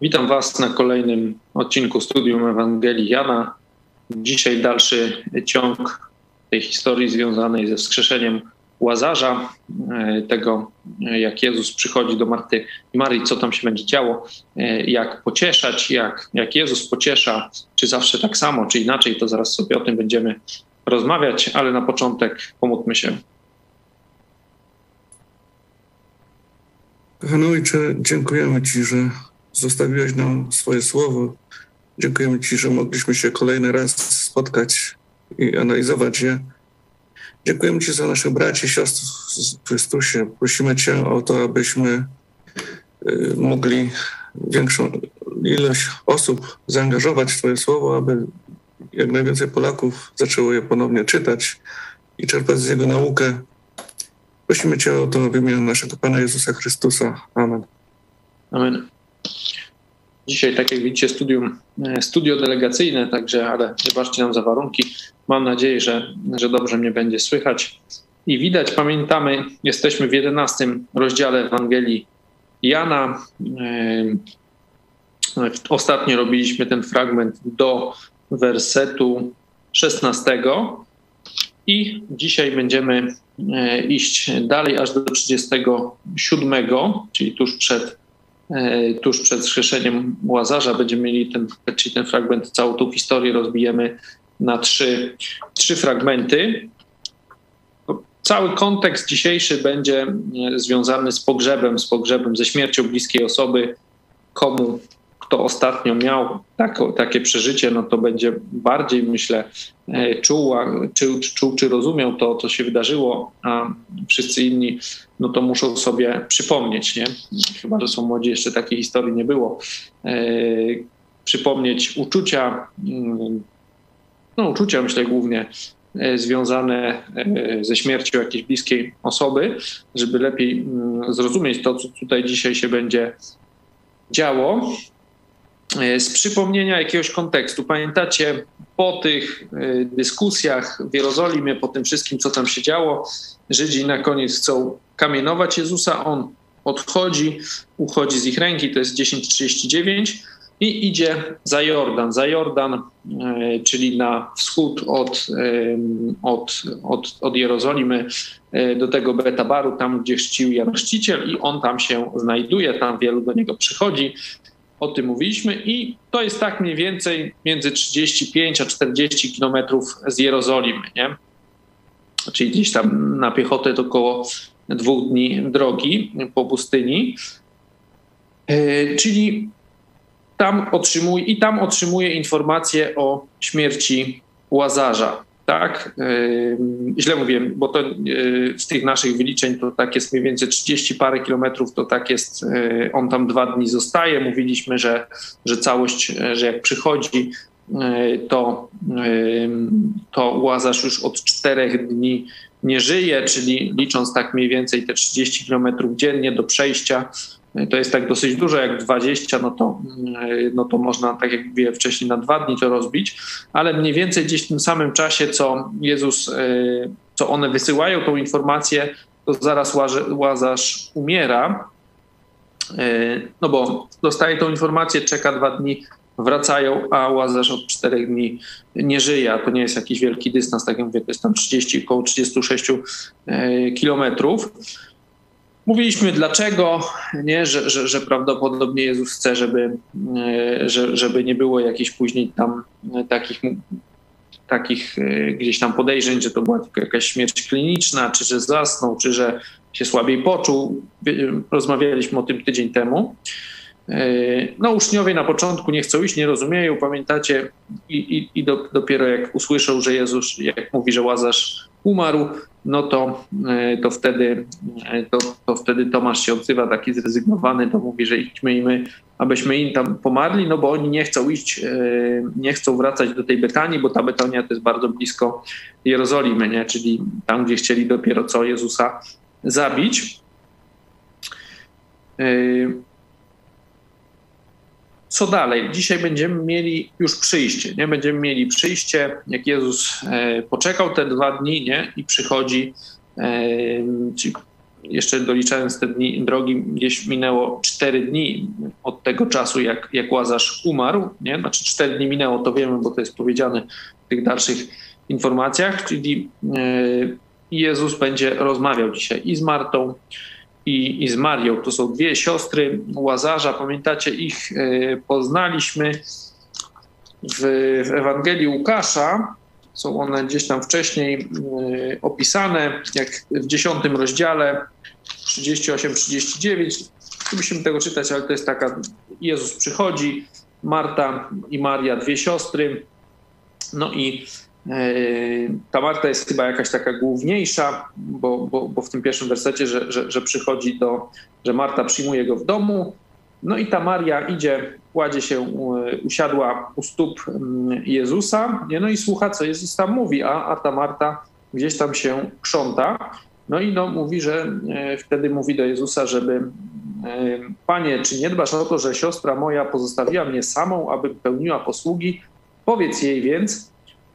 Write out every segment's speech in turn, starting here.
Witam Was na kolejnym odcinku Studium Ewangelii Jana. Dzisiaj dalszy ciąg tej historii związanej ze wskrzeszeniem Łazarza, e, tego jak Jezus przychodzi do Marty i Marii, co tam się będzie działo, e, jak pocieszać, jak, jak Jezus pociesza, czy zawsze tak samo, czy inaczej, to zaraz sobie o tym będziemy rozmawiać, ale na początek pomódlmy się. Kochany Ojcze, dziękujemy Ci, że zostawiłeś nam swoje słowo. Dziękujemy Ci, że mogliśmy się kolejny raz spotkać i analizować je. Dziękujemy Ci za naszych braci i siostry w Chrystusie. Prosimy Cię o to, abyśmy y, mogli większą ilość osób zaangażować w Twoje słowo, aby jak najwięcej Polaków zaczęło je ponownie czytać i czerpać z jego naukę. Prosimy Cię o to w imieniu naszego Pana Jezusa Chrystusa. Amen. Amen. Dzisiaj, tak jak widzicie, studium, e, studio delegacyjne, także, ale wybaczcie nam za warunki. Mam nadzieję, że, że dobrze mnie będzie słychać i widać. Pamiętamy, jesteśmy w 11 rozdziale Ewangelii Jana. E, ostatnio robiliśmy ten fragment do wersetu 16 i dzisiaj będziemy e, iść dalej aż do 37, czyli tuż przed E, tuż przed skrzeszeniem Łazarza będziemy mieli ten, czyli ten fragment, całą tą historię rozbijemy na trzy, trzy fragmenty. Cały kontekst dzisiejszy będzie e, związany z pogrzebem, z pogrzebem, ze śmiercią bliskiej osoby, komu kto ostatnio miał tak, takie przeżycie, no to będzie bardziej, myślę, e, czuł, czy, czuł, czy rozumiał to, co się wydarzyło, a wszyscy inni, no to muszą sobie przypomnieć, nie? Chyba, że są młodzi, jeszcze takiej historii nie było. E, przypomnieć uczucia, mm, no uczucia myślę głównie e, związane ze śmiercią jakiejś bliskiej osoby, żeby lepiej mm, zrozumieć to, co tutaj dzisiaj się będzie działo. E, z przypomnienia jakiegoś kontekstu. Pamiętacie, po tych e, dyskusjach w Jerozolimie, po tym wszystkim, co tam się działo, Żydzi na koniec chcą kamienować Jezusa, on odchodzi, uchodzi z ich ręki, to jest 10:39 i idzie za Jordan. Za Jordan, e, czyli na wschód od, od, od, od Jerozolimy do tego Betabaru, tam gdzie chrzcił Jan Chrzciciel i on tam się znajduje, tam wielu do niego przychodzi o tym mówiliśmy i to jest tak mniej więcej między 35 a 40 kilometrów z Jerozolimy, nie? Czyli gdzieś tam na piechotę to około dwóch dni drogi po pustyni. E, czyli tam otrzymuje, i tam otrzymuje informacje o śmierci Łazarza tak? Źle mówię, bo to z tych naszych wyliczeń to tak jest mniej więcej 30 parę kilometrów, to tak jest, on tam dwa dni zostaje. Mówiliśmy, że, że całość, że jak przychodzi, to, to Łazarz już od czterech dni nie żyje, czyli licząc tak mniej więcej te 30 kilometrów dziennie do przejścia, to jest tak dosyć dużo, jak 20, no to, no to można, tak jak mówiłem wcześniej, na dwa dni to rozbić, ale mniej więcej gdzieś w tym samym czasie, co Jezus, e, co one wysyłają tą informację, to zaraz Łazarz umiera, e, no bo dostaje tą informację, czeka dwa dni, wracają, a Łazarz od czterech dni nie żyje, a to nie jest jakiś wielki dystans, tak jak mówię, to jest tam 30, około 36 e, kilometrów. Mówiliśmy dlaczego, nie? Że, że, że prawdopodobnie Jezus chce, żeby, e, że, żeby nie było jakichś później tam e, takich, takich e, gdzieś tam podejrzeń, że to była tylko jakaś śmierć kliniczna, czy że zasnął, czy że się słabiej poczuł. Rozmawialiśmy o tym tydzień temu. No, uczniowie na początku nie chcą iść, nie rozumieją, pamiętacie, i, i, i do, dopiero jak usłyszą, że Jezus, jak mówi, że Łazarz umarł, no to, e, to, wtedy, e, to, to wtedy Tomasz się odzywa taki zrezygnowany, to mówi, że idźmy i my, abyśmy im tam pomarli, no bo oni nie chcą iść, e, nie chcą wracać do tej Betanii, bo ta Betania to jest bardzo blisko Jerozolimy, nie? czyli tam, gdzie chcieli dopiero co Jezusa zabić. Co dalej? Dzisiaj będziemy mieli już przyjście, nie? Będziemy mieli przyjście, jak Jezus e, poczekał te dwa dni, nie? I przychodzi, e, jeszcze doliczając te dni drogi, gdzieś minęło 4 dni od tego czasu, jak, jak Łazarz umarł. Nie? Znaczy 4 dni minęło, to wiemy, bo to jest powiedziane w tych dalszych informacjach, czyli Jezus będzie rozmawiał dzisiaj i z Martą, i, i z Marią. To są dwie siostry Łazarza. Pamiętacie, ich poznaliśmy w, w Ewangelii Łukasza. Są one gdzieś tam wcześniej opisane, jak w dziesiątym rozdziale 38-39. Nie musimy tego czytać, ale to jest taka, Jezus przychodzi, Marta i Maria, dwie siostry. No i e, ta Marta jest chyba jakaś taka główniejsza, bo, bo, bo w tym pierwszym wersecie, że, że, że, przychodzi do, że Marta przyjmuje go w domu. No i ta Maria idzie, kładzie się, e, usiadła u stóp mm, Jezusa, no i słucha, co Jezus tam mówi, a, a ta Marta gdzieś tam się krząta. No i no, mówi, że wtedy mówi do Jezusa, żeby Panie, czy nie dbasz o to, że siostra moja pozostawiła mnie samą, aby pełniła posługi? Powiedz jej więc,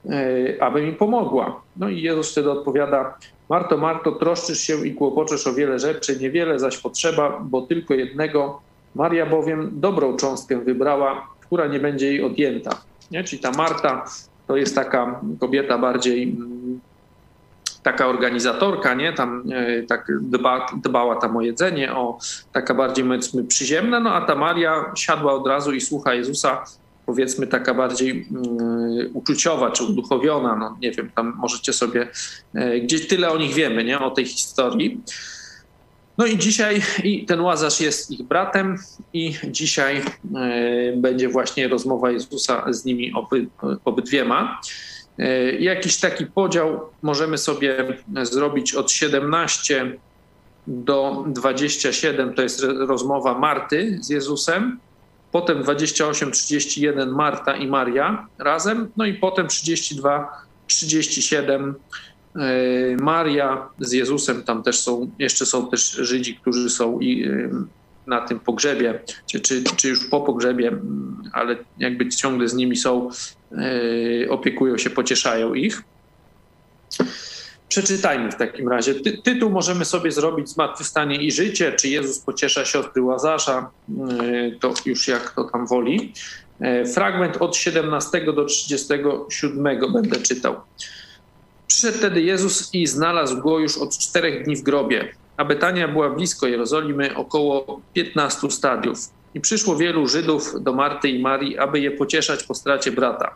e, aby mi pomogła. No i Jezus wtedy odpowiada, Marto, Marto, troszczysz się i kłopoczesz o wiele rzeczy, niewiele zaś potrzeba, bo tylko jednego. Maria bowiem dobrą cząstkę wybrała, która nie będzie jej odjęta. Nie? Czyli ta Marta to jest taka kobieta bardziej mm, taka organizatorka, nie, tam e, tak dba, dbała tam o jedzenie, o taka bardziej powiedzmy przyziemna, no a ta Maria siadła od razu i słucha Jezusa, powiedzmy taka bardziej um, uczuciowa czy uduchowiona, no nie wiem, tam możecie sobie, e, gdzieś tyle o nich wiemy, nie, o tej historii. No i dzisiaj i ten Łazarz jest ich bratem i dzisiaj e, będzie właśnie rozmowa Jezusa z nimi oby, obydwiema. E, jakiś taki podział możemy sobie zrobić od 17 do 27, to jest rozmowa Marty z Jezusem, potem 28, 31 Marta i Maria razem, no i potem 32, 37 e, Maria z Jezusem, tam też są, jeszcze są też Żydzi, którzy są i e, na tym pogrzebie, czy, czy, czy już po pogrzebie, ale jakby ciągle z nimi są, yy, opiekują się, pocieszają ich. Przeczytajmy w takim razie. Ty, tytuł możemy sobie zrobić Zmartwychwstanie i życie, czy Jezus pociesza siostry Łazarza, yy, to już jak to tam woli. Yy, fragment od 17 do 37 będę czytał. Przyszedł wtedy Jezus i znalazł go już od czterech dni w grobie a Betania była blisko Jerozolimy, około 15 stadiów. I przyszło wielu Żydów do Marty i Marii, aby je pocieszać po stracie brata.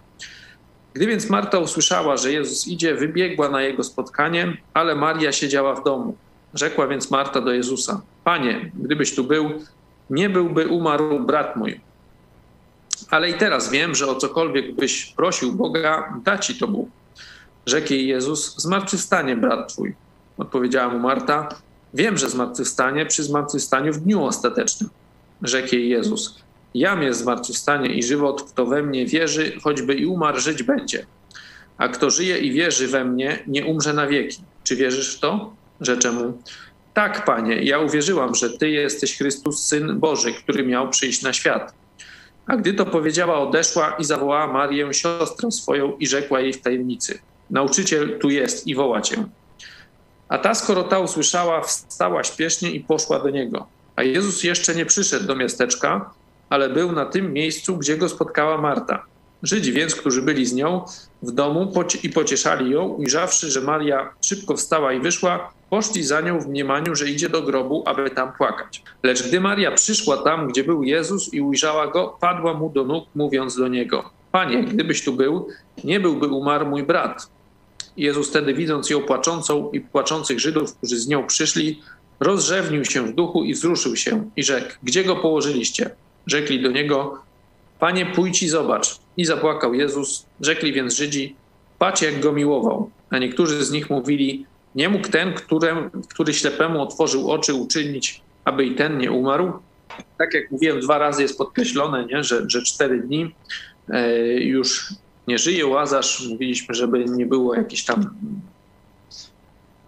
Gdy więc Marta usłyszała, że Jezus idzie, wybiegła na jego spotkanie, ale Maria siedziała w domu. Rzekła więc Marta do Jezusa: Panie, gdybyś tu był, nie byłby umarł brat mój. Ale i teraz wiem, że o cokolwiek byś prosił Boga, da ci to Bóg. Rzekł jej Jezus: Zmartwychwstanie brat twój. Odpowiedziała mu Marta: Wiem, że zmartwychwstanie przy zmartwychwstaniu w dniu ostatecznym. Rzekł jej Jezus. Jam jest zmartwychwstanie i żywot, kto we mnie wierzy, choćby i umarł, żyć będzie. A kto żyje i wierzy we mnie, nie umrze na wieki. Czy wierzysz w to? Rzeczę mu. Tak, panie, ja uwierzyłam, że ty jesteś Chrystus, syn Boży, który miał przyjść na świat. A gdy to powiedziała, odeszła i zawołała Marię, siostrę swoją, i rzekła jej w tajemnicy: Nauczyciel tu jest i woła cię. A ta, skoro ta usłyszała, wstała śpiesznie i poszła do niego. A Jezus jeszcze nie przyszedł do miasteczka, ale był na tym miejscu, gdzie go spotkała Marta. Żydzi więc, którzy byli z nią w domu i pocieszali ją, ujrzawszy, że Maria szybko wstała i wyszła, poszli za nią w mniemaniu, że idzie do grobu, aby tam płakać. Lecz gdy Maria przyszła tam, gdzie był Jezus i ujrzała go, padła mu do nóg, mówiąc do niego: Panie, gdybyś tu był, nie byłby umarł mój brat. Jezus wtedy, widząc ją płaczącą i płaczących Żydów, którzy z nią przyszli, rozrzewnił się w duchu i wzruszył się i rzekł: Gdzie go położyliście? Rzekli do niego: Panie, pójdź i zobacz. I zapłakał Jezus. Rzekli więc Żydzi: Patrz, jak go miłował. A niektórzy z nich mówili: Nie mógł ten, którym, który ślepemu otworzył oczy, uczynić, aby i ten nie umarł? Tak jak mówiłem, dwa razy jest podkreślone, nie? Że, że cztery dni e, już nie żyje Łazarz. Mówiliśmy, żeby nie było jakichś tam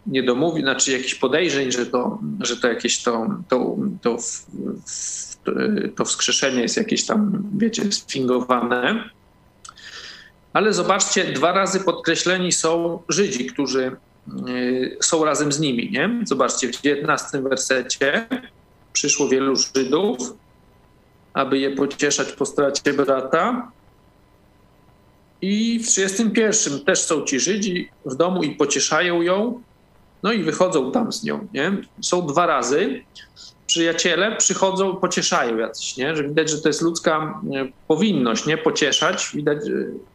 niedomówień, znaczy jakichś podejrzeń, że to, że to jakieś to, to, to, to wskrzeszenie jest jakieś tam, wiecie, sfingowane. Ale zobaczcie, dwa razy podkreśleni są Żydzi, którzy są razem z nimi. Nie? Zobaczcie, w 19 wersecie przyszło wielu Żydów, aby je pocieszać po stracie brata. I w 31 też są ci Żydzi w domu i pocieszają ją, no i wychodzą tam z nią. Nie? Są dwa razy. Przyjaciele przychodzą, pocieszają jacyś, nie? że widać, że to jest ludzka e, powinność, nie? Pocieszać. Widać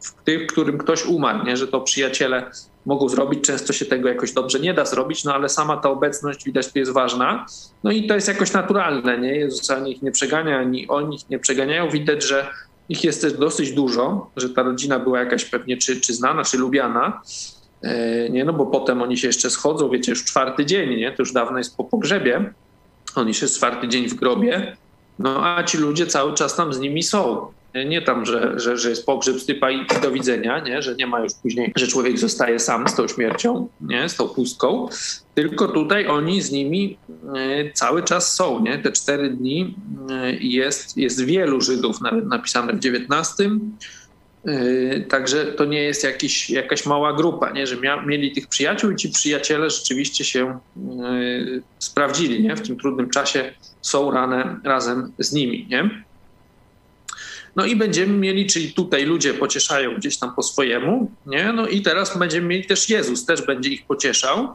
w tym, którym ktoś umarł, nie? że to przyjaciele mogą zrobić. Często się tego jakoś dobrze nie da zrobić, no ale sama ta obecność widać tu jest ważna. No i to jest jakoś naturalne, nie? Jezus ani ich nie przegania, ani oni ich nie przeganiają. Widać, że ich jest też dosyć dużo, że ta rodzina była jakaś pewnie czy, czy znana, czy lubiana. E, nie, no bo potem oni się jeszcze schodzą, wiecie, już czwarty dzień, nie? To już dawno jest po pogrzebie. On już jest czwarty dzień w grobie. No a ci ludzie cały czas tam z nimi są. Nie tam, że, że, że jest pogrzeb stypa i do widzenia, nie? że nie ma już później, że człowiek zostaje sam z tą śmiercią, nie? z tą pustką, tylko tutaj oni z nimi e, cały czas są. Nie? Te cztery dni e, jest, jest wielu Żydów, nawet napisane w XIX. E, także to nie jest jakiś, jakaś mała grupa, nie? że mia, mieli tych przyjaciół i ci przyjaciele rzeczywiście się sprawdzili. Nie? W tym trudnym czasie są rane razem z nimi. Nie? No i będziemy mieli, czyli tutaj ludzie pocieszają gdzieś tam po swojemu, nie? No i teraz będziemy mieli też Jezus, też będzie ich pocieszał.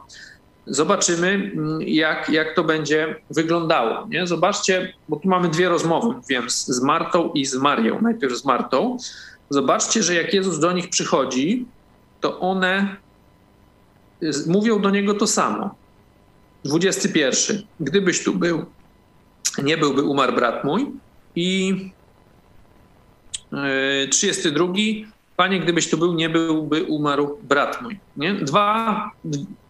Zobaczymy, mm, jak, jak to będzie wyglądało. Nie? Zobaczcie, bo tu mamy dwie rozmowy, wiem, z Martą i z Marią. Najpierw z Martą. Zobaczcie, że jak Jezus do nich przychodzi, to one mówią do niego to samo. 21. Gdybyś tu był, nie byłby umarł brat mój. I 32. Panie, gdybyś tu był, nie byłby umarł brat mój. Nie? Dwa,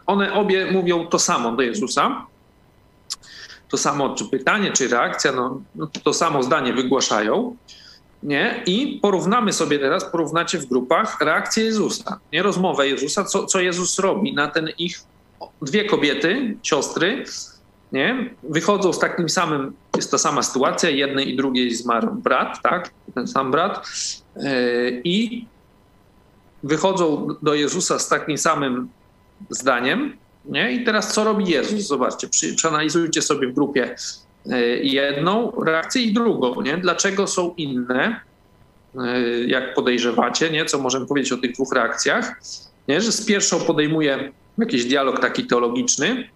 one obie mówią to samo do Jezusa. To samo, czy pytanie, czy reakcja, no, no to samo zdanie wygłaszają. Nie? I porównamy sobie teraz, porównacie w grupach reakcję Jezusa, nie rozmowę Jezusa, co, co Jezus robi na ten ich dwie kobiety, siostry, nie? Wychodzą z takim samym, jest ta sama sytuacja, jednej i drugiej zmarł brat, tak? Ten sam brat. E, I wychodzą do Jezusa z takim samym zdaniem. Nie? I teraz co robi Jezus? Zobaczcie, przeanalizujcie sobie w grupie jedną reakcję i drugą. Nie? Dlaczego są inne, e, jak podejrzewacie, nie? co możemy powiedzieć o tych dwóch reakcjach? Nie? Że z pierwszą podejmuje jakiś dialog taki teologiczny,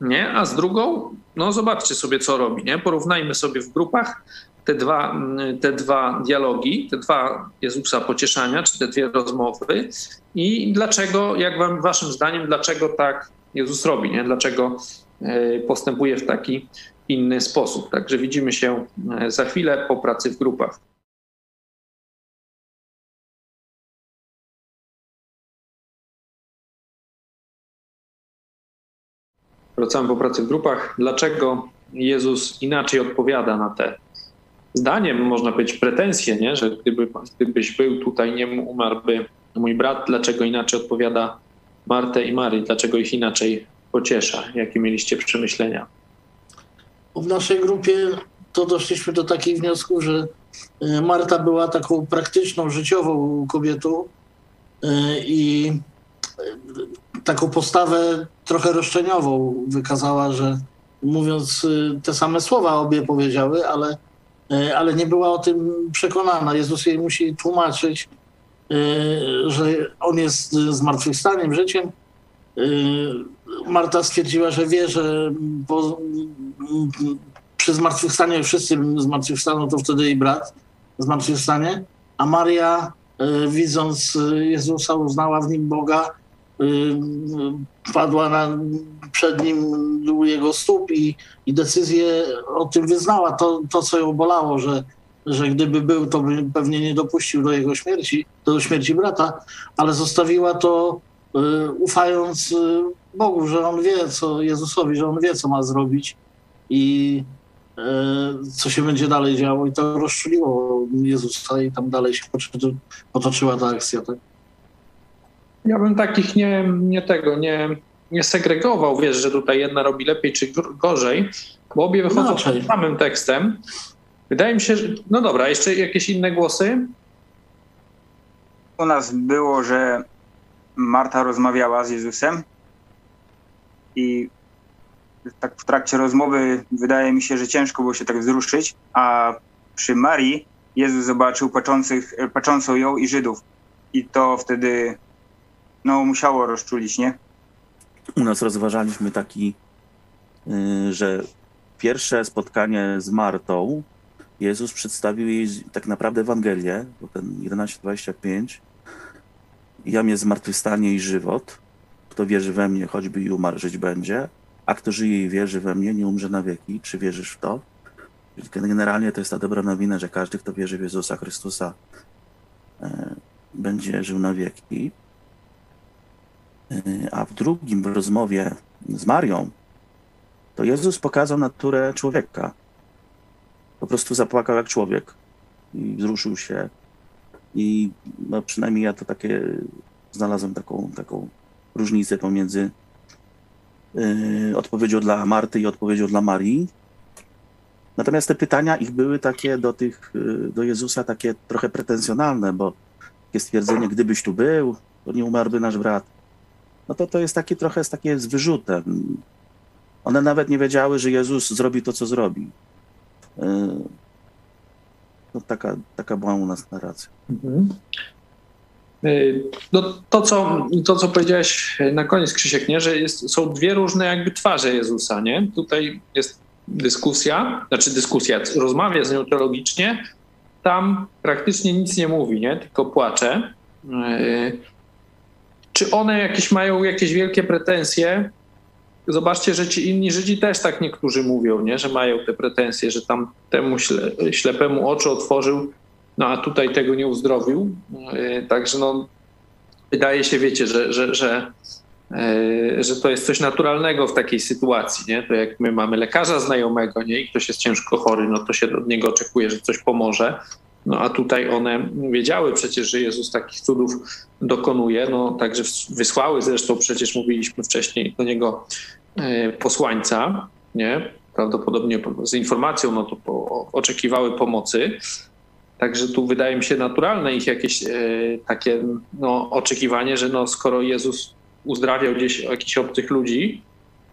nie? A z drugą, no zobaczcie sobie, co robi, nie? Porównajmy sobie w grupach te dwa, mm, te dwa dialogi, te dwa Jezusa pocieszania, czy te dwie rozmowy i dlaczego, jak wam, waszym zdaniem, dlaczego tak Jezus robi, nie? Dlaczego e, postępuje w taki inny sposób. Także widzimy się e, za chwilę po pracy w grupach. wracamy po pracy w grupach, dlaczego Jezus inaczej odpowiada na te zdaniem, można powiedzieć, pretensje, nie? że gdyby, gdybyś był tutaj, nie umarłby mój brat, dlaczego inaczej odpowiada Martę i Marii, dlaczego ich inaczej pociesza? Jakie mieliście przemyślenia? W naszej grupie to doszliśmy do takich wniosków, że e, Marta była taką praktyczną, życiową kobietą e, i taką postawę trochę roszczeniową wykazała, że mówiąc te same słowa obie powiedziały, ale, ale nie była o tym przekonana. Jezus jej musi tłumaczyć, że on jest zmartwychwstaniem, życiem. Marta stwierdziła, że wie, że po, przy zmartwychwstaniu wszyscy zmartwychwstaną, to wtedy jej brat zmartwychwstanie, a Maria widząc Jezusa uznała w nim Boga Y, padła na, przed nim u jego stóp i, i decyzję o tym wyznała. To, to, co ją bolało, że, że gdyby był, to by pewnie nie dopuścił do jego śmierci, do śmierci brata, ale zostawiła to ufając y, Bogu, że on wie, co Jezusowi, że on wie, co ma zrobić i co się będzie dalej działo. I to rozczuliło Jezusa i tam dalej się potoczyła ta akcja. Tak? Ja bym takich nie, nie tego, nie, nie segregował, wiesz, że tutaj jedna robi lepiej czy gorzej, bo obie wychodzą no, tym samym tekstem. Wydaje mi się, że. No dobra, jeszcze jakieś inne głosy? U nas było, że Marta rozmawiała z Jezusem, i tak w trakcie rozmowy wydaje mi się, że ciężko było się tak wzruszyć, a przy Marii Jezus zobaczył patrzących, patrzącą ją i Żydów. I to wtedy no, musiało rozczulić, nie? U nas rozważaliśmy taki, y, że pierwsze spotkanie z Martą Jezus przedstawił jej tak naprawdę Ewangelię, bo ten 11:25 Jam jest zmartwychwstanie i żywot. Kto wierzy we mnie, choćby i umarł, żyć będzie. A kto żyje i wierzy we mnie, nie umrze na wieki. Czy wierzysz w to? Generalnie to jest ta dobra nowina, że każdy, kto wierzy w Jezusa Chrystusa, e, będzie żył na wieki. E, a w drugim, w rozmowie z Marią, to Jezus pokazał naturę człowieka. Po prostu zapłakał jak człowiek i wzruszył się. I no, przynajmniej ja to takie znalazłem taką, taką różnicę pomiędzy yy, odpowiedzią dla Marty i odpowiedzią dla Marii. Natomiast te pytania ich były takie do tych, yy, do Jezusa takie trochę pretensjonalne, bo takie stwierdzenie, gdybyś tu był, to nie umarłby nasz brat. No to to jest takie trochę takie z wyrzutem. One nawet nie wiedziały, że Jezus zrobi to, co zrobi. Yy, no taka, taka była u nas narracja. Mhm. Y, no, to, co, to, co powiedziałeś na koniec, Krzysiek, nie? że jest, są dwie różne jakby twarze Jezusa. Nie? Tutaj jest dyskusja, znaczy dyskusja, rozmawia z nią teologicznie, tam praktycznie nic nie mówi, nie? tylko płacze. Y, czy one jakieś mają jakieś wielkie pretensje? Zobaczcie, że ci inni Żydzi też tak niektórzy mówią, nie? że mają te pretensje, że tam temu śle, ślepemu oczy otworzył, no a tutaj tego nie uzdrowił. E, także no, wydaje się, wiecie, że, że, że, e, że to jest coś naturalnego w takiej sytuacji. Nie? To jak my mamy lekarza znajomego nie? i ktoś jest ciężko chory, no to się od niego oczekuje, że coś pomoże. No a tutaj one wiedziały przecież, że Jezus takich cudów dokonuje, no także wysłały zresztą przecież mówiliśmy wcześniej do niego e, posłańca, nie? Prawdopodobnie z informacją, no to po, oczekiwały pomocy. Także tu wydaje mi się naturalne ich jakieś e, takie no, oczekiwanie, że no, skoro Jezus uzdrawiał gdzieś jakichś obcych ludzi,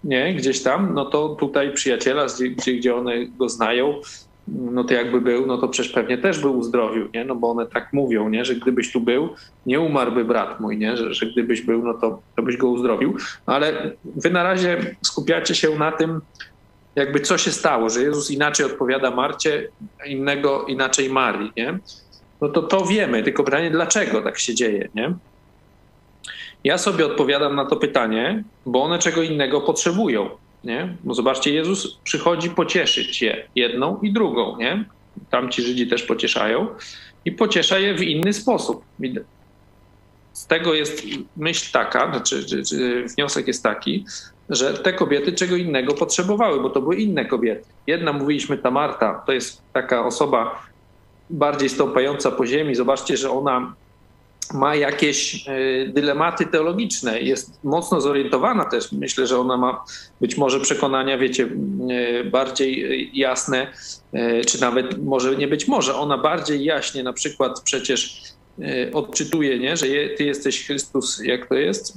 nie, gdzieś tam, no to tutaj przyjaciela, gdzie, gdzie one go znają, no to jakby był, no to przecież pewnie też był uzdrowił, nie? No bo one tak mówią, nie? Że gdybyś tu był, nie umarłby brat mój, nie? Że, że gdybyś był, no to, to byś go uzdrowił. No ale wy na razie skupiacie się na tym, jakby co się stało, że Jezus inaczej odpowiada Marcie, innego inaczej Marii, nie? No to to wiemy, tylko pytanie, dlaczego tak się dzieje, nie? Ja sobie odpowiadam na to pytanie, bo one czego innego potrzebują, nie? Bo zobaczcie, Jezus przychodzi pocieszyć je, jedną i drugą, nie? Tam ci Żydzi też pocieszają i pociesza je w inny sposób. Z tego jest myśl taka, znaczy wniosek jest taki, że te kobiety czego innego potrzebowały, bo to były inne kobiety. Jedna, mówiliśmy, ta Marta, to jest taka osoba bardziej stąpająca po ziemi. Zobaczcie, że ona ma jakieś e, dylematy teologiczne, jest mocno zorientowana też. Myślę, że ona ma być może przekonania, wiecie, e, bardziej jasne, e, czy nawet może nie być może, ona bardziej jaśnie na przykład przecież odczytuje, nie, że ty jesteś Chrystus, jak to jest?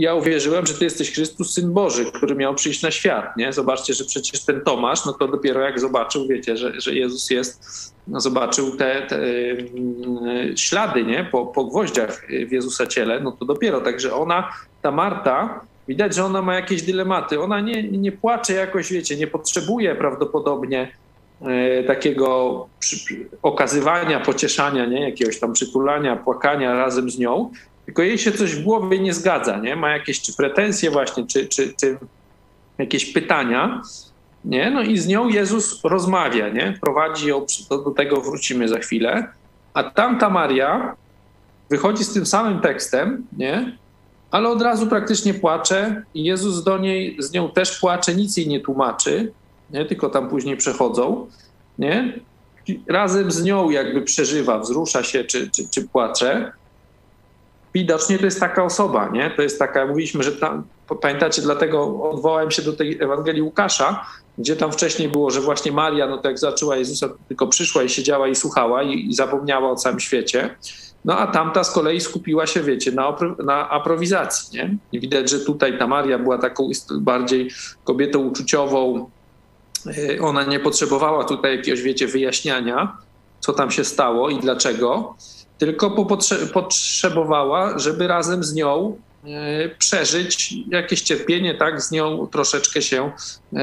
Ja uwierzyłem, że ty jesteś Chrystus, Syn Boży, który miał przyjść na świat, nie? Zobaczcie, że przecież ten Tomasz, no to dopiero jak zobaczył, wiecie, że, że Jezus jest, no zobaczył te, te mm, ślady, nie? Po, po gwoździach w Jezusa ciele, no to dopiero. Także ona, ta Marta, widać, że ona ma jakieś dylematy. Ona nie, nie płacze jakoś, wiecie, nie potrzebuje prawdopodobnie e, takiego okazywania, pocieszania, nie? jakiegoś tam przytulania, płakania razem z nią, tylko jej się coś w głowie nie zgadza, nie? Ma jakieś czy pretensje właśnie, czy, czy, czy jakieś pytania, nie? No i z nią Jezus rozmawia, nie? Prowadzi ją, do, do tego wrócimy za chwilę, a tamta Maria wychodzi z tym samym tekstem, nie? Ale od razu praktycznie płacze i Jezus do niej, z nią też płacze, nic jej nie tłumaczy, nie? Tylko tam później przechodzą, nie? Razem z nią jakby przeżywa, wzrusza się czy, czy, czy płacze, widocznie to jest taka osoba, nie? To jest taka, mówiliśmy, że tam, pamiętacie, dlatego odwołałem się do tej Ewangelii Łukasza, gdzie tam wcześniej było, że właśnie Maria, no to jak zaczęła Jezusa, tylko przyszła i siedziała i słuchała i, i zapomniała o całym świecie. no a tamta z kolei skupiła się, wiecie, na, na aprowizacji, nie? I widać, że tutaj ta Maria była taką bardziej kobietą uczuciową, y, ona nie potrzebowała tutaj jakiegoś, wiecie, wyjaśniania, co tam się stało i dlaczego, tylko potrzebowała, żeby razem z nią E, przeżyć jakieś cierpienie, tak, z nią troszeczkę się, e,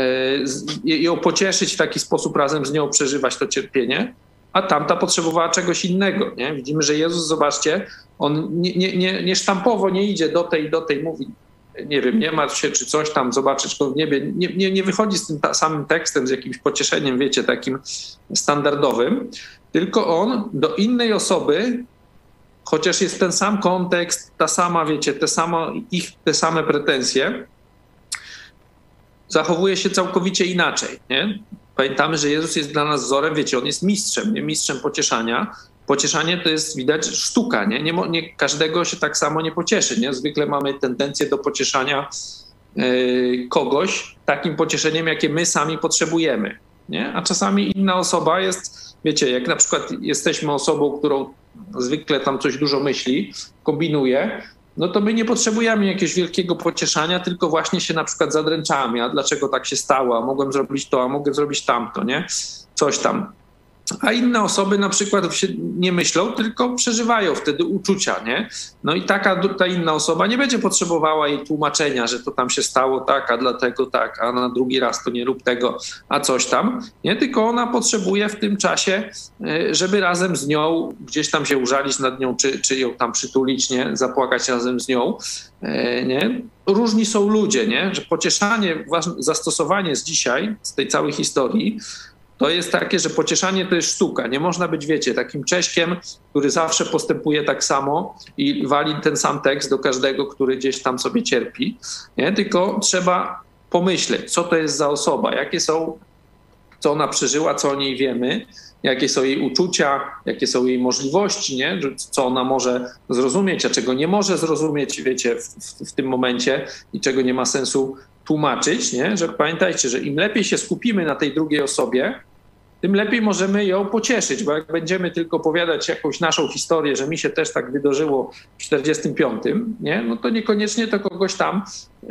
ją pocieszyć w taki sposób, razem z nią przeżywać to cierpienie, a tamta potrzebowała czegoś innego. Nie? Widzimy, że Jezus, zobaczcie, on nie, nie, nie, nie sztampowo nie idzie do tej, do tej, mówi, nie wiem, nie martw się, czy coś tam, zobaczysz to w niebie. Nie, nie, nie wychodzi z tym samym tekstem, z jakimś pocieszeniem, wiecie, takim standardowym, tylko on do innej osoby chociaż jest ten sam kontekst, ta sama, wiecie, te, samo, ich, te same pretensje, zachowuje się całkowicie inaczej. Nie? Pamiętamy, że Jezus jest dla nas wzorem, wiecie, on jest mistrzem, nie mistrzem pocieszania. Pocieszanie to jest, widać, sztuka, nie? Nie, nie każdego się tak samo nie pocieszy. Nie? Zwykle mamy tendencję do pocieszania yy, kogoś takim pocieszeniem, jakie my sami potrzebujemy. Nie? A czasami inna osoba jest, wiecie, jak na przykład jesteśmy osobą, którą zwykle tam coś dużo myśli, kombinuje, no to my nie potrzebujemy jakiegoś wielkiego pocieszania, tylko właśnie się na przykład zadręczamy, a dlaczego tak się stało, a mogłem zrobić to, a mogę zrobić tamto, nie? Coś tam a inne osoby na przykład nie myślą, tylko przeżywają wtedy uczucia, nie? No i taka ta inna osoba nie będzie potrzebowała jej tłumaczenia, że to tam się stało tak, a dlatego tak, a na drugi raz to nie rób tego, a coś tam, nie? Tylko ona potrzebuje w tym czasie, e, żeby razem z nią gdzieś tam się użalić nad nią, czy, czy ją tam przytulić, nie? Zapłakać razem z nią, e, nie? Różni są ludzie, nie? Że pocieszanie, zastosowanie z dzisiaj, z tej całej historii, to jest takie, że pocieszanie to jest sztuka. Nie można być, wiecie, takim cześkiem, który zawsze postępuje tak samo i wali ten sam tekst do każdego, który gdzieś tam sobie cierpi. Nie? Tylko trzeba pomyśleć, co to jest za osoba, jakie są, co ona przeżyła, co o niej wiemy, jakie są jej uczucia, jakie są jej możliwości, nie? co ona może zrozumieć, a czego nie może zrozumieć, wiecie, w, w, w tym momencie i czego nie ma sensu tłumaczyć, nie? że pamiętajcie, że im lepiej się skupimy na tej drugiej osobie, tym lepiej możemy ją pocieszyć, bo jak będziemy tylko opowiadać jakąś naszą historię, że mi się też tak wydarzyło w 45, nie? no to niekoniecznie to kogoś tam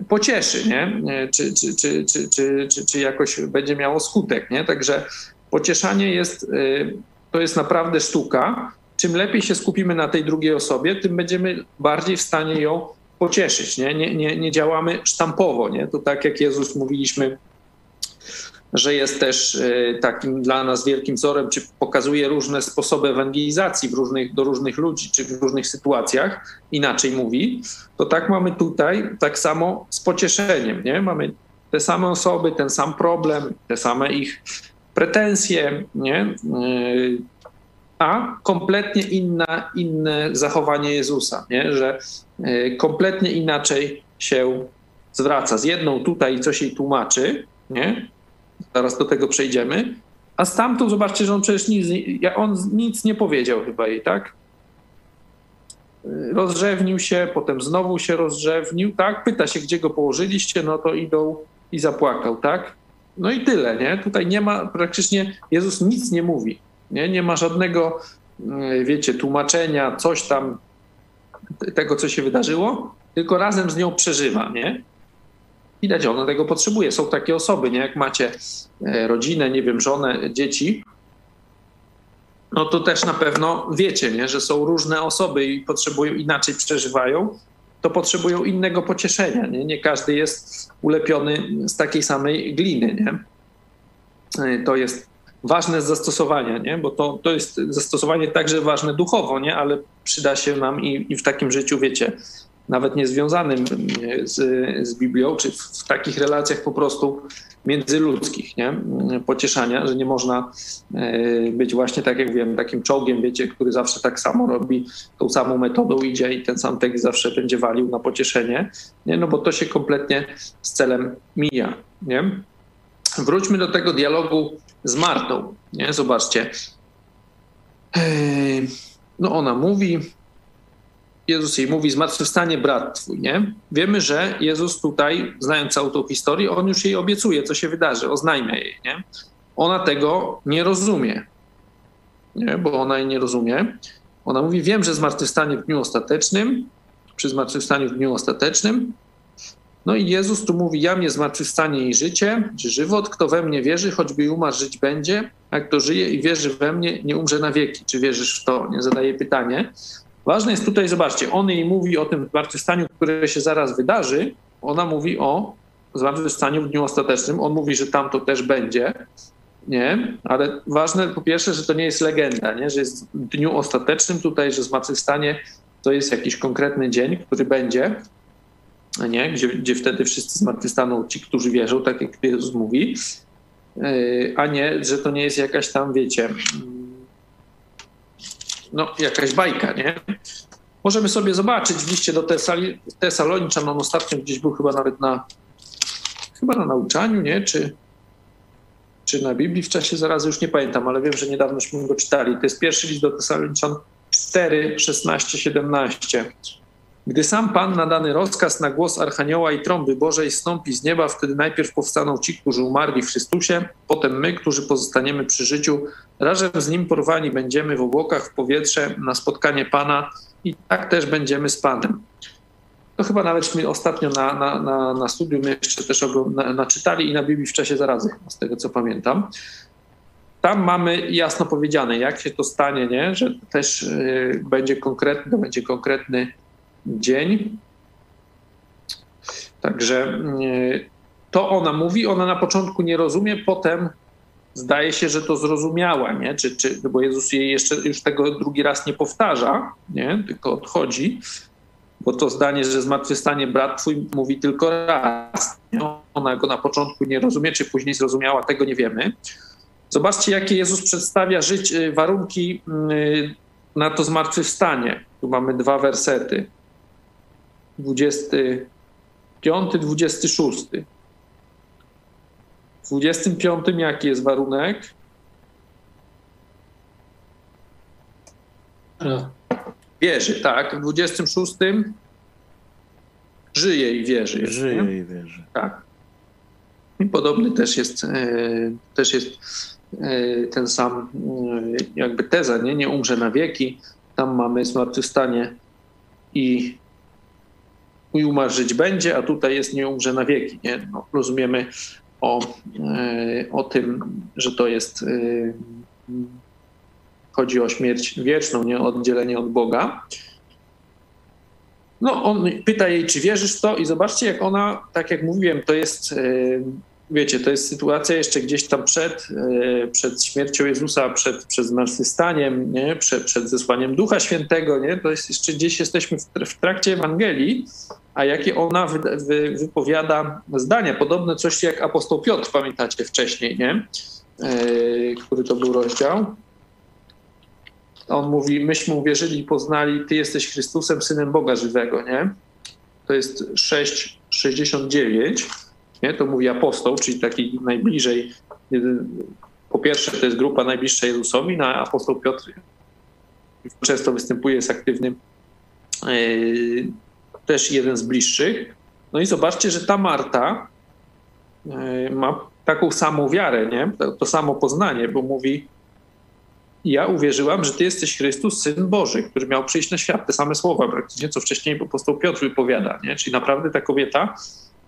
pocieszy, nie? Czy, czy, czy, czy, czy, czy, czy jakoś będzie miało skutek. Nie? Także pocieszanie jest, y, to jest naprawdę sztuka. Czym lepiej się skupimy na tej drugiej osobie, tym będziemy bardziej w stanie ją pocieszyć. Nie, nie, nie, nie działamy sztampowo. Nie? To tak jak Jezus mówiliśmy że jest też e, takim dla nas wielkim wzorem, czy pokazuje różne sposoby ewangelizacji w różnych, do różnych ludzi, czy w różnych sytuacjach, inaczej mówi, to tak mamy tutaj, tak samo z pocieszeniem. Nie? Mamy te same osoby, ten sam problem, te same ich pretensje, nie? E, a kompletnie inna, inne zachowanie Jezusa, nie? że e, kompletnie inaczej się zwraca. Z jedną tutaj coś jej tłumaczy, nie? Zaraz do tego przejdziemy. A stamtąd zobaczcie, że on przecież nic, on nic nie powiedział chyba jej, tak? Rozrzewnił się, potem znowu się rozrzewnił, tak? Pyta się, gdzie go położyliście, no to idą i zapłakał, tak? No i tyle, nie? Tutaj nie ma, praktycznie Jezus nic nie mówi, nie? Nie ma żadnego, mm, wiecie, tłumaczenia, coś tam, tego, co się wydarzyło, tylko razem z nią przeżywa, nie? Widać, ona tego potrzebuje. Są takie osoby, nie? Jak macie e, rodzinę, nie wiem, żonę, dzieci, no to też na pewno wiecie, nie? że są różne osoby i potrzebują inaczej przeżywają, to potrzebują innego pocieszenia. Nie, nie każdy jest ulepiony z takiej samej gliny. Nie? E, to jest ważne z zastosowania, nie? bo to, to jest zastosowanie także ważne duchowo, nie? ale przyda się nam i, i w takim życiu, wiecie, nawet niezwiązanym z, z Biblią, czy w, w, takich relacjach po prostu międzyludzkich, nie? pocieszania, że nie można e, być właśnie, tak jak wiem, takim czołgiem, wiecie, który zawsze tak samo robi, tą samą metodą idzie i ten sam tekst zawsze będzie walił na pocieszenie, nie? no bo to się kompletnie z celem mija. Nie? Wróćmy do tego dialogu z Martą. Nie? Zobaczcie. No ona mówi, Jezus jej mówi, zmartwychwstanie brat twój, nie? Wiemy, że Jezus tutaj, znając całą tą historię, on już jej obiecuje, co się wydarzy, oznajmia jej, nie? Ona tego nie rozumie, nie? Bo ona jej nie rozumie. Ona mówi, wiem, że zmartwychwstanie w dniu ostatecznym, przy zmartwychwstaniu w dniu ostatecznym. No i Jezus tu mówi, ja mnie zmartwychwstanie i życie, czy żywot, kto we mnie wierzy, choćby i umarł, żyć będzie, a kto żyje i wierzy we mnie, nie umrze na wieki. Czy wierzysz w to? Nie zadaje pytanie. Ważne jest tutaj, zobaczcie, on jej mówi o tym zmartwychwstaniu, które się zaraz wydarzy. Ona mówi o zmartwychwstaniu w dniu ostatecznym. On mówi, że tam to też będzie. Nie, ale ważne po pierwsze, że to nie jest legenda, nie? że jest w dniu ostatecznym tutaj, że zmartwychwstanie to jest jakiś konkretny dzień, który będzie, nie? Gdzie, gdzie wtedy wszyscy zmartwychwstaną ci, którzy wierzą, tak jak Jezus mówi, yy, a nie, że to nie jest jakaś tam, wiecie, no jakaś bajka, nie? Możemy sobie zobaczyć w liście do Tesali, Tesaloniczan, on ostatnio gdzieś był chyba nawet na, chyba na nauczaniu, nie? Czy, czy na Biblii w czasie zarazy, już nie pamiętam, ale wiem, że niedawnośmy go czytali. To jest pierwszy list do Tesaloniczan 4, 16, 17. Gdy sam Pan nadany rozkaz na głos Archanioła i trąby Bożej stąpi z nieba, wtedy najpierw powstaną ci, którzy umarli w Chrystusie, potem my, którzy pozostaniemy przy życiu, razem z Nim porwani będziemy w obłokach w powietrze na spotkanie Pana i tak też będziemy z Panem. To chyba nawetśmy ostatnio na, na, na, na studium jeszcze też na, naczytali i na Biblii w czasie zarazy, z tego co pamiętam. Tam mamy jasno powiedziane, jak się to stanie, nie? że też y, będzie konkretny, będzie konkretny dzień. Także y, to ona mówi, ona na początku nie rozumie, potem zdaje się, że to zrozumiała, nie? Czy, czy, bo Jezus jej jeszcze już tego drugi raz nie powtarza, nie? tylko odchodzi, bo to zdanie, że zmartwychwstanie brat twój mówi tylko raz. Nie? Ona go na początku nie rozumie, czy później zrozumiała, tego nie wiemy. Zobaczcie, jakie Jezus przedstawia żyć, y, warunki y, na to zmartwychwstanie. Tu mamy dwa wersety. 25, 26. W 25 jaki jest warunek? Wierzy, tak. W 26 żyje i wierzy. Żyje nie? i wierzy. Tak. I podobny też jest, e, też jest e, ten sam e, jakby teza, nie? nie umrze na wieki. Tam mamy zmartwychwstanie i i umarł żyć będzie, a tutaj jest nie umrze na wieki. Nie? No, rozumiemy o, o tym, że to jest chodzi o śmierć wieczną, nie oddzielenie od Boga. No, on pyta jej, czy wierzysz w to, i zobaczcie, jak ona, tak jak mówiłem, to jest, wiecie, to jest sytuacja jeszcze gdzieś tam przed, przed śmiercią Jezusa, przed, przed zmartwychwstaniem, nie? Przed, przed zesłaniem Ducha Świętego, nie? To jest jeszcze gdzieś jesteśmy w trakcie Ewangelii, a jakie ona wy, wy, wypowiada zdania. Podobne coś jak apostoł Piotr, pamiętacie wcześniej, nie? Który to był rozdział. On mówi, myśmy uwierzyli i poznali, Ty jesteś Chrystusem, Synem Boga żywego, nie? To jest 6,69, nie? To mówi apostoł, czyli taki najbliżej, po pierwsze to jest grupa najbliższa Jezusowi, no a apostoł Piotr często występuje, jest aktywnym, yy, też jeden z bliższych. No i zobaczcie, że ta Marta yy, ma taką samą wiarę, nie? To, to samo poznanie, bo mówi, ja uwierzyłam, że Ty jesteś Chrystus, Syn Boży, który miał przyjść na świat. Te same słowa praktycznie, co wcześniej po prostu Piotr wypowiada. Nie? Czyli naprawdę ta kobieta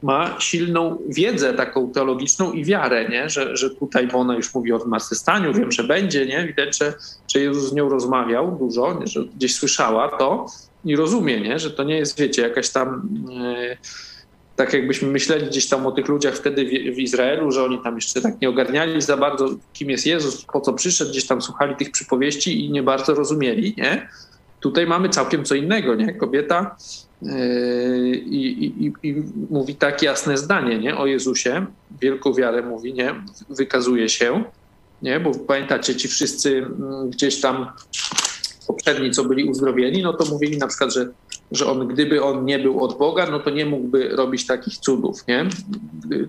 ma silną wiedzę taką teologiczną i wiarę, nie? Że, że tutaj, bo ona już mówi o zmartwychwstaniu, wiem, że będzie, nie? widać, że, że Jezus z nią rozmawiał dużo, nie? że gdzieś słyszała to i rozumie, nie? że to nie jest, wiecie, jakaś tam... Yy, tak jakbyśmy myśleli gdzieś tam o tych ludziach wtedy w, Izraelu, że oni tam jeszcze tak nie ogarniali za bardzo, kim jest Jezus, po co przyszedł, gdzieś tam słuchali tych przypowieści i nie bardzo rozumieli, nie? Tutaj mamy całkiem co innego, nie? Kobieta i, i, i, mówi tak jasne zdanie, nie? O Jezusie, wielką wiarę mówi, nie? Wykazuje się, nie? Bo pamiętacie, ci wszyscy mm, gdzieś tam poprzedni, co byli uzdrowieni, no to mówili na przykład, że że on, gdyby on nie był od Boga, no to nie mógłby robić takich cudów, nie?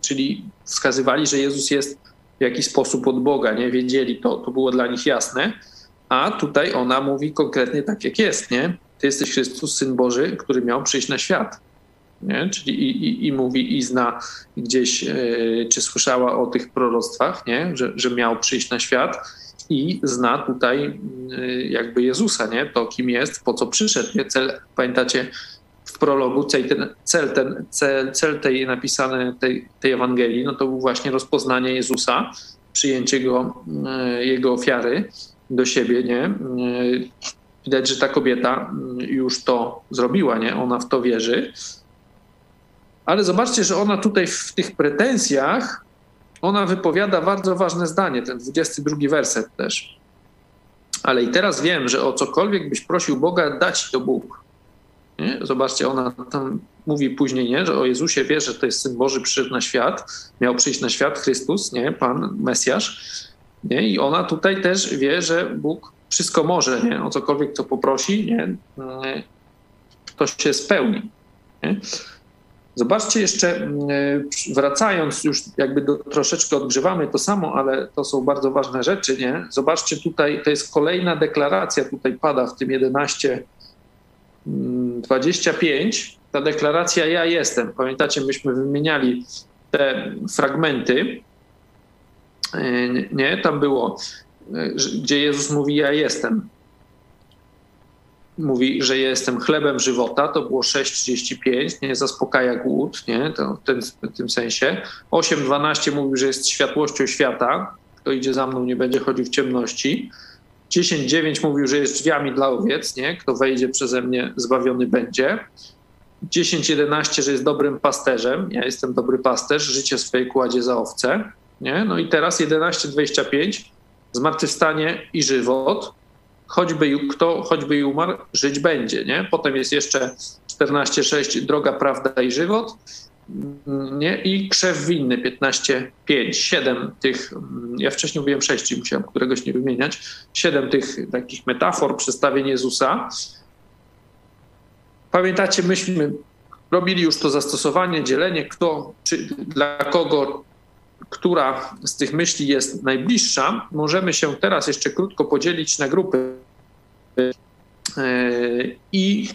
Czyli wskazywali, że Jezus jest w jakiś sposób od Boga, nie? Wiedzieli to, to było dla nich jasne. A tutaj ona mówi konkretnie tak, jak jest, nie? Ty jesteś Chrystus, Syn Boży, który miał przyjść na świat. Nie? Czyli i, i, i mówi i zna gdzieś, yy, czy słyszała o tych proroctwach, nie? Że, że miał przyjść na świat i zna tutaj y, jakby Jezusa, nie? To kim jest, po co przyszedł, nie? Cel, pamiętacie w prologu, cel ten, cel, ten, cel, cel tej napisane tej, tej Ewangelii, no to był właśnie rozpoznanie Jezusa, przyjęcie go, y, jego ofiary do siebie, nie? Widać, że ta kobieta już to zrobiła, nie? Ona w to wierzy. Ale zobaczcie, że ona tutaj w tych pretensjach ona wypowiada bardzo ważne zdanie, ten 22 werset też. Ale i teraz wiem, że o cokolwiek byś prosił Boga, dać to Bóg. Nie? Zobaczcie, ona tam mówi później, nie? że o Jezusie wie, że to jest Syn Boży, przyszedł na świat, miał przyjść na świat Chrystus, nie? Pan, Mesjasz. Nie? I ona tutaj też wie, że Bóg wszystko może, nie? o cokolwiek co poprosi, nie? to się spełni. Nie? Zobaczcie jeszcze, e, wracając już jakby do, troszeczkę odgrzewamy to samo, ale to są bardzo ważne rzeczy, nie? Zobaczcie tutaj, to jest kolejna deklaracja, tutaj pada w tym 11, 25, mm, ta deklaracja ja jestem. Pamiętacie, myśmy wymieniali te fragmenty, e, nie? Tam było, e, gdzie Jezus mówi ja jestem mówi, że jestem chlebem żywota, to było 6,35, nie zaspokaja głód, nie, to w, tym, w tym sensie. 8,12 mówił, że jest światłością świata, kto idzie za mną nie będzie chodził w ciemności. 10,9 mówił, że jest drzwiami dla owiec, nie, kto wejdzie przeze mnie zbawiony będzie. 10,11, że jest dobrym pasterzem, ja jestem dobry pasterz, życie swoje kładzie za owce. Nie? No i teraz 11,25, zmartwychwstanie i żywot choćby kto choćby umarł, żyć będzie. Nie? Potem jest jeszcze 14,6 droga, prawda i żywot. Nie? I krzew winny 15,5. Siedem tych, ja wcześniej mówiłem 6, musiałem któregoś nie wymieniać. Siedem tych takich metafor, przedstawień Jezusa. Pamiętacie, myśmy robili już to zastosowanie, dzielenie, kto, czy dla kogo która z tych myśli jest najbliższa, możemy się teraz jeszcze krótko podzielić na grupy e, i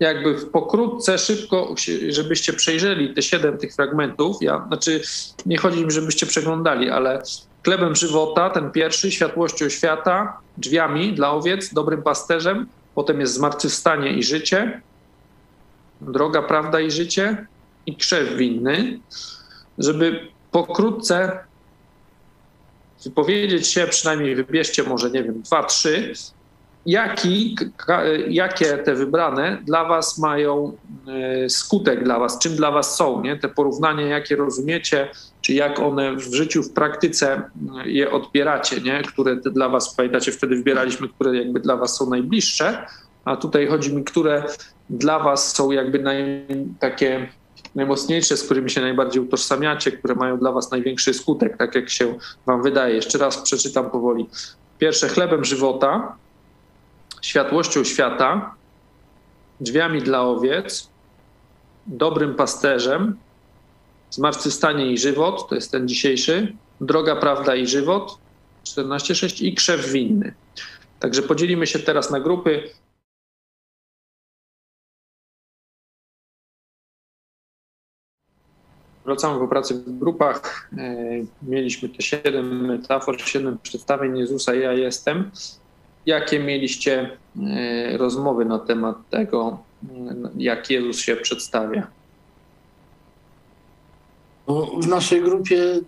jakby pokrótce, szybko, żebyście przejrzeli te siedem tych fragmentów. Ja, znaczy, nie chodzi mi, żebyście przeglądali, ale chlebem żywota, ten pierwszy, światłością świata, drzwiami dla owiec, dobrym pasterzem, potem jest zmartwychwstanie i życie, droga, prawda i życie i krzew winny żeby pokrótce wypowiedzieć się, przynajmniej wybierzcie może, nie wiem, dwa, trzy, jaki, jakie te wybrane dla was mają e, skutek dla was, czym dla was są, nie? te porównania, jakie rozumiecie, czy jak one w życiu, w praktyce je odbieracie, nie? które dla was, pamiętacie, wtedy wybieraliśmy, które jakby dla was są najbliższe, a tutaj chodzi mi, które dla was są jakby naj, takie najmocniejsze, z którymi się najbardziej utożsamiacie, które mają dla was największy skutek, tak jak się wam wydaje. Jeszcze raz przeczytam powoli. Pierwsze, chlebem żywota, światłością świata, drzwiami dla owiec, dobrym pasterzem, zmartwychwstanie i żywot, to jest ten dzisiejszy, droga, prawda i żywot, 14.6 i krzew winny. Także podzielimy się teraz na grupy. Wracamy po pracy w grupach. E, mieliśmy te siedem metafor, siedem przedstawień Jezusa, ja jestem. Jakie mieliście e, rozmowy na temat tego, e, jak Jezus się przedstawia? W naszej grupie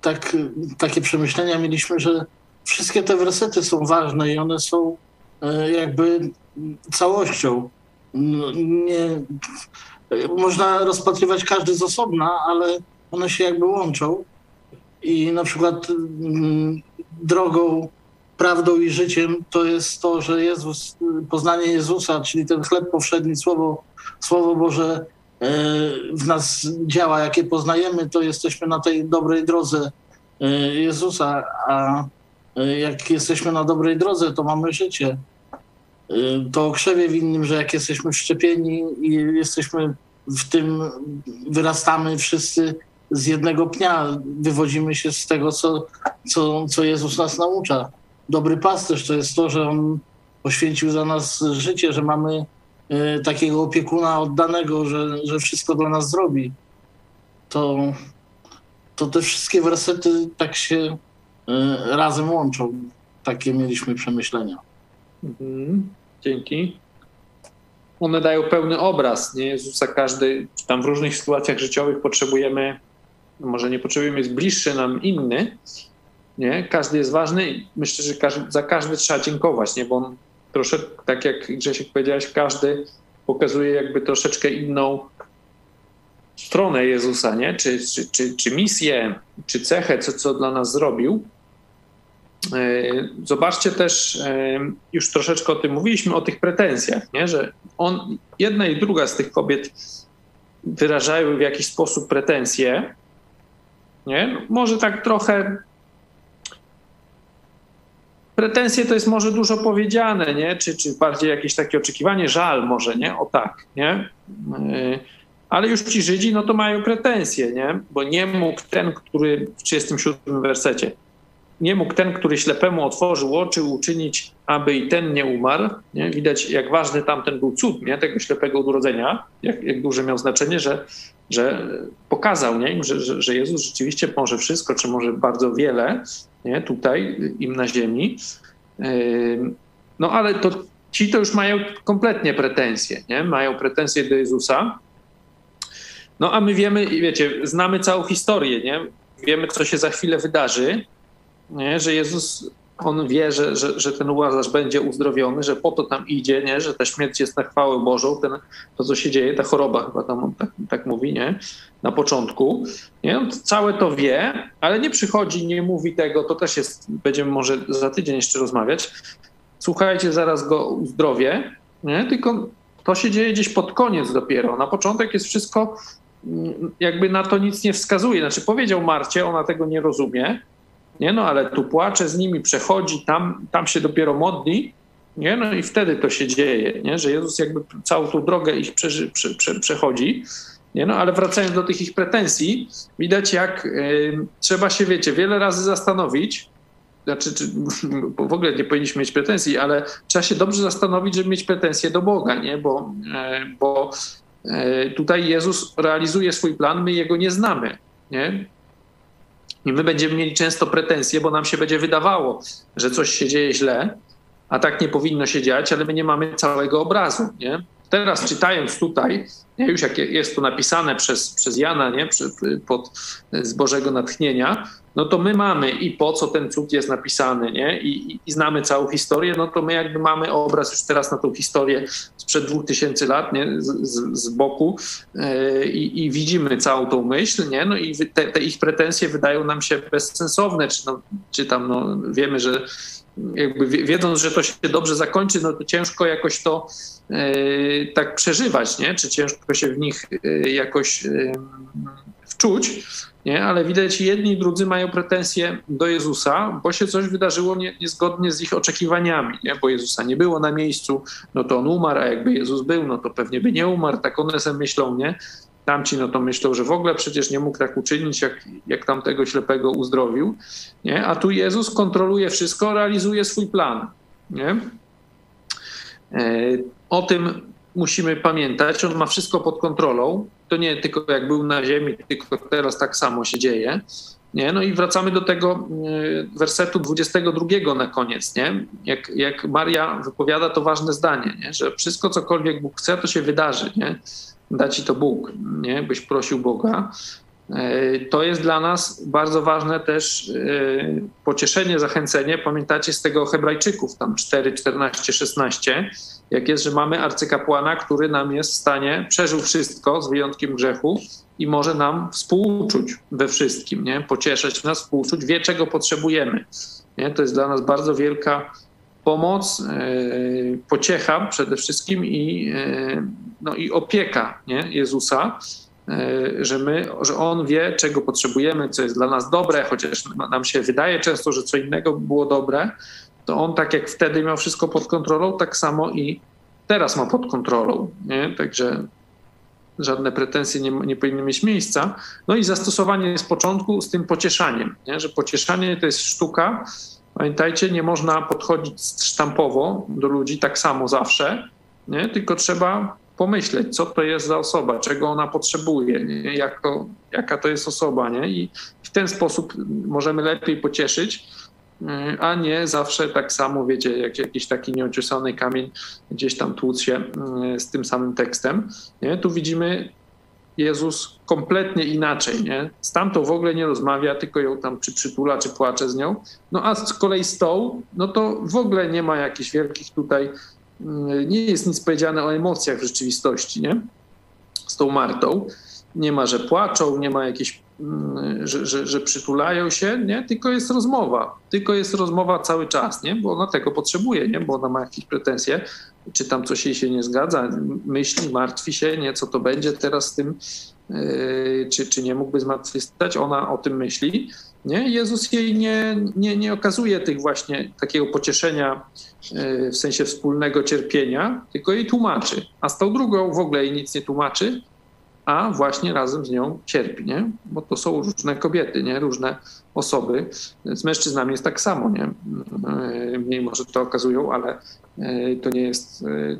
tak, takie przemyślenia mieliśmy, że wszystkie te wersety są ważne i one są jakby całością. Nie, można rozpatrywać każdy z osobna, ale one się jakby łączą. I na przykład mm, drogą, prawdą i życiem to jest to, że Jezus, poznanie Jezusa, czyli ten chleb powszedni, Słowo, Słowo Boże e, w nas działa, jakie poznajemy, to jesteśmy na tej dobrej drodze e, Jezusa, a e, jak jesteśmy na dobrej drodze, to mamy życie. To krzewie w innym, że jak jesteśmy wszczepieni i jesteśmy w tym wyrastamy wszyscy z jednego pnia, wywodzimy się z tego, co, co, co Jezus nas naucza. Dobry pasterz to jest to, że On poświęcił za nas życie, że mamy y, takiego opiekuna oddanego, że, że wszystko dla nas zrobi. To, to te wszystkie wersety tak się razem łączą. Takie mieliśmy przemyślenia. Mhm. Dzięki. One dają pełny obraz nie? Jezusa. Każdy, tam w różnych sytuacjach życiowych potrzebujemy, no może nie potrzebujemy, jest bliższy nam inny, nie? Każdy jest ważny myślę, że każdy, za każdy trzeba dziękować, nie? Bo on troszeczkę, tak jak Grzesiek powiedziałeś, każdy pokazuje jakby troszeczkę inną stronę Jezusa, nie? Czy, czy, czy, czy misję, czy cechę, co, co dla nas zrobił. E, zobaczcie też, e, już troszeczkę o tym mówiliśmy, o tych pretensjach, nie? że on, jedna i druga z tych kobiet wyrażają w jakiś sposób pretensje. Nie? Może tak trochę. Pretensje to jest może dużo powiedziane, nie? Czy, czy bardziej jakieś takie oczekiwanie, żal może, nie? O tak, nie? E, ale już ci Żydzi, no to mają pretensje, nie? Bo nie mógł ten, który w 37 wersecie, nie mógł ten, który ślepemu otworzył oczy, uczynić, aby i ten nie umarł. Nie? Widać, jak ważny tamten był cud nie? tego ślepego urodzenia, jak, jak duże miał znaczenie, że, że pokazał nie? Że, że, że Jezus rzeczywiście może wszystko, czy może bardzo wiele nie? tutaj im na ziemi. No ale to ci to już mają kompletnie pretensje, nie? mają pretensje do Jezusa. No a my wiemy, wiecie, znamy całą historię, nie? Wiemy, co się za chwilę wydarzy nie? że Jezus, on wie, że, że, że ten Łazarz będzie uzdrowiony, że po to tam idzie, nie? że ta śmierć jest na chwałę Bożą, ten, to co się dzieje, ta choroba chyba tam tak, tak mówi, nie? na początku. Nie? On całe to wie, ale nie przychodzi, nie mówi tego, to też jest, będziemy może za tydzień jeszcze rozmawiać. Słuchajcie, zaraz go uzdrowię, nie? tylko to się dzieje gdzieś pod koniec dopiero. Na początek jest wszystko, mm, jakby na to nic nie wskazuje. Znaczy powiedział Marcie, ona tego nie rozumie, nie? No ale tu płacze z nimi, przechodzi, tam, tam się dopiero modli, nie? No i wtedy to się dzieje, nie? że Jezus jakby całą tą drogę ich prze, prze, prze, przechodzi. Nie? No ale wracając do tych ich pretensji, widać jak y, trzeba się, wiecie, wiele razy zastanowić, znaczy, czy, w ogóle nie powinniśmy mieć pretensji, ale trzeba się dobrze zastanowić, żeby mieć pretensje do Boga, nie? Bo, y, bo y, tutaj Jezus realizuje swój plan, my jego nie znamy. Nie? I my będziemy mieli często pretensje, bo nam się będzie wydawało, że coś się dzieje źle, a tak nie powinno się dziać, ale my nie mamy całego obrazu. Nie? Teraz czytając tutaj, już jak jest to napisane przez, przez Jana nie, pod, z Bożego natchnienia, no to my mamy i po co ten cud jest napisany, nie? I, i, I, znamy całą historię, no to my jakby mamy obraz już teraz na tą historię sprzed dwóch tysięcy lat, nie? Z, z, z boku yy, i widzimy całą tą myśl, nie? No i te, te, ich pretensje wydają nam się bezsensowne, czy, no, czy tam no, wiemy, że jakby wiedząc, że to się dobrze zakończy, no to ciężko jakoś to yy, tak przeżywać, nie? Czy ciężko się w nich yy, jakoś wczuć, nie? ale widać jedni i drudzy mają pretensje do Jezusa, bo się coś wydarzyło nie, niezgodnie z ich oczekiwaniami, nie? bo Jezusa nie było na miejscu, no to on umarł, a jakby Jezus był, no to pewnie by nie umarł, tak one sobie myślą, nie? Tamci no to myślą, że w ogóle przecież nie mógł tak uczynić, jak, jak tamtego ślepego uzdrowił, nie? A tu Jezus kontroluje wszystko, realizuje swój plan, nie? E, o tym musimy pamiętać, on ma wszystko pod kontrolą. To nie tylko jak był na ziemi, tylko teraz tak samo się dzieje. Nie? No i wracamy do tego y, wersetu 22 na koniec. Nie? Jak, jak Maria wypowiada to ważne zdanie, nie? że wszystko cokolwiek Bóg chce, to się wydarzy. Nie? Da ci to Bóg, nie? byś prosił Boga. E, to jest dla nas bardzo ważne też e, pocieszenie, zachęcenie. Pamiętacie z tego Hebrajczyków, tam 4, 14, 16, jak jest, że mamy arcykapłana, który nam jest w stanie, przeżył wszystko z wyjątkiem grzechu i może nam współczuć we wszystkim, nie? pocieszać nas, współczuć, wie czego potrzebujemy. Nie? To jest dla nas bardzo wielka pomoc, e, pociecha przede wszystkim i, no, i opieka nie? Jezusa E, że my, że on wie, czego potrzebujemy, co jest dla nas dobre, chociaż nam się wydaje często, że co innego było dobre, to on tak jak wtedy miał wszystko pod kontrolą, tak samo i teraz ma pod kontrolą. Nie? Także żadne pretensje nie, nie powinny mieć miejsca. No i zastosowanie z początku z tym pocieszaniem, nie? że pocieszanie to jest sztuka. Pamiętajcie, nie można podchodzić sztampowo do ludzi tak samo zawsze, nie? tylko trzeba pomyśleć, co to jest za osoba, czego ona potrzebuje, nie? Jako, jaka to jest osoba, nie? I w ten sposób możemy lepiej pocieszyć, a nie zawsze tak samo, wiecie, jak jakiś taki nieociosany kamień gdzieś tam tłuc się e, z tym samym tekstem. Nie? Tu widzimy Jezus kompletnie inaczej, nie? Z tamtą w ogóle nie rozmawia, tylko ją tam czy przytula, czy płacze z nią. No a z kolei z tą, no to w ogóle nie ma jakichś wielkich tutaj, mm, nie jest nic powiedziane o emocjach w rzeczywistości, nie? Z tą Martą. Nie ma, że płaczą, nie ma jakiejś, że, że, że przytulają się, nie? Tylko jest rozmowa. Tylko jest rozmowa cały czas, nie? Bo ona tego potrzebuje, nie? Bo ona ma jakieś pretensje czy tam coś jej się nie zgadza, myśli, martwi się, nie, co to będzie teraz z tym, yy, czy, czy nie mógłby zmartwychwstać, ona o tym myśli. Nie? Jezus jej nie, nie, nie okazuje tych właśnie takiego pocieszenia yy, w sensie wspólnego cierpienia, tylko jej tłumaczy. A z tą drugą w ogóle jej nic nie tłumaczy, a właśnie razem z nią cierpi, nie? Bo to są różne kobiety, nie? Różne osoby. Z mężczyznami jest tak samo, nie? Yy, mniej może to okazują, ale yy, to nie jest... Yy,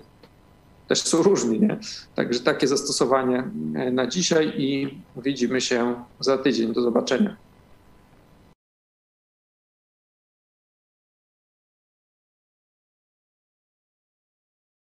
też są różni, nie? Także takie zastosowanie na dzisiaj i widzimy się za tydzień. Do zobaczenia.